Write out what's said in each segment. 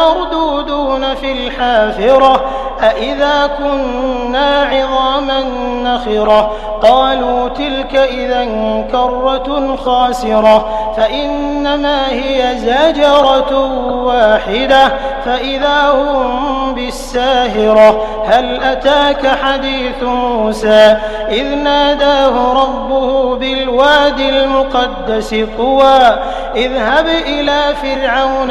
لمردودون في الحافرة أئذا كنا عظاما نخرة؟ قالوا تلك إذا كرة خاسرة فإنما هي زجرة واحدة فإذا هم بالساهرة هل أتاك حديث موسى؟ إذ ناداه ربه بالوادي المقدس طوى اذهب إلى فرعون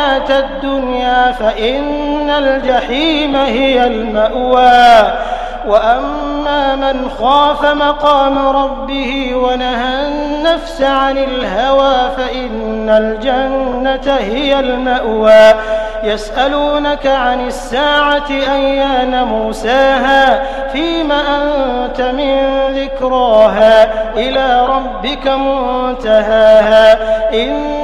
الدنيا فإن الجحيم هي المأوى. وأما من خاف مقام ربه ونهى النفس عن الهوى فإن الجنة هي المأوى. يسألونك عن الساعة أيان موساها؟ فيم أنت من ذكراها؟ إلى ربك منتهاها.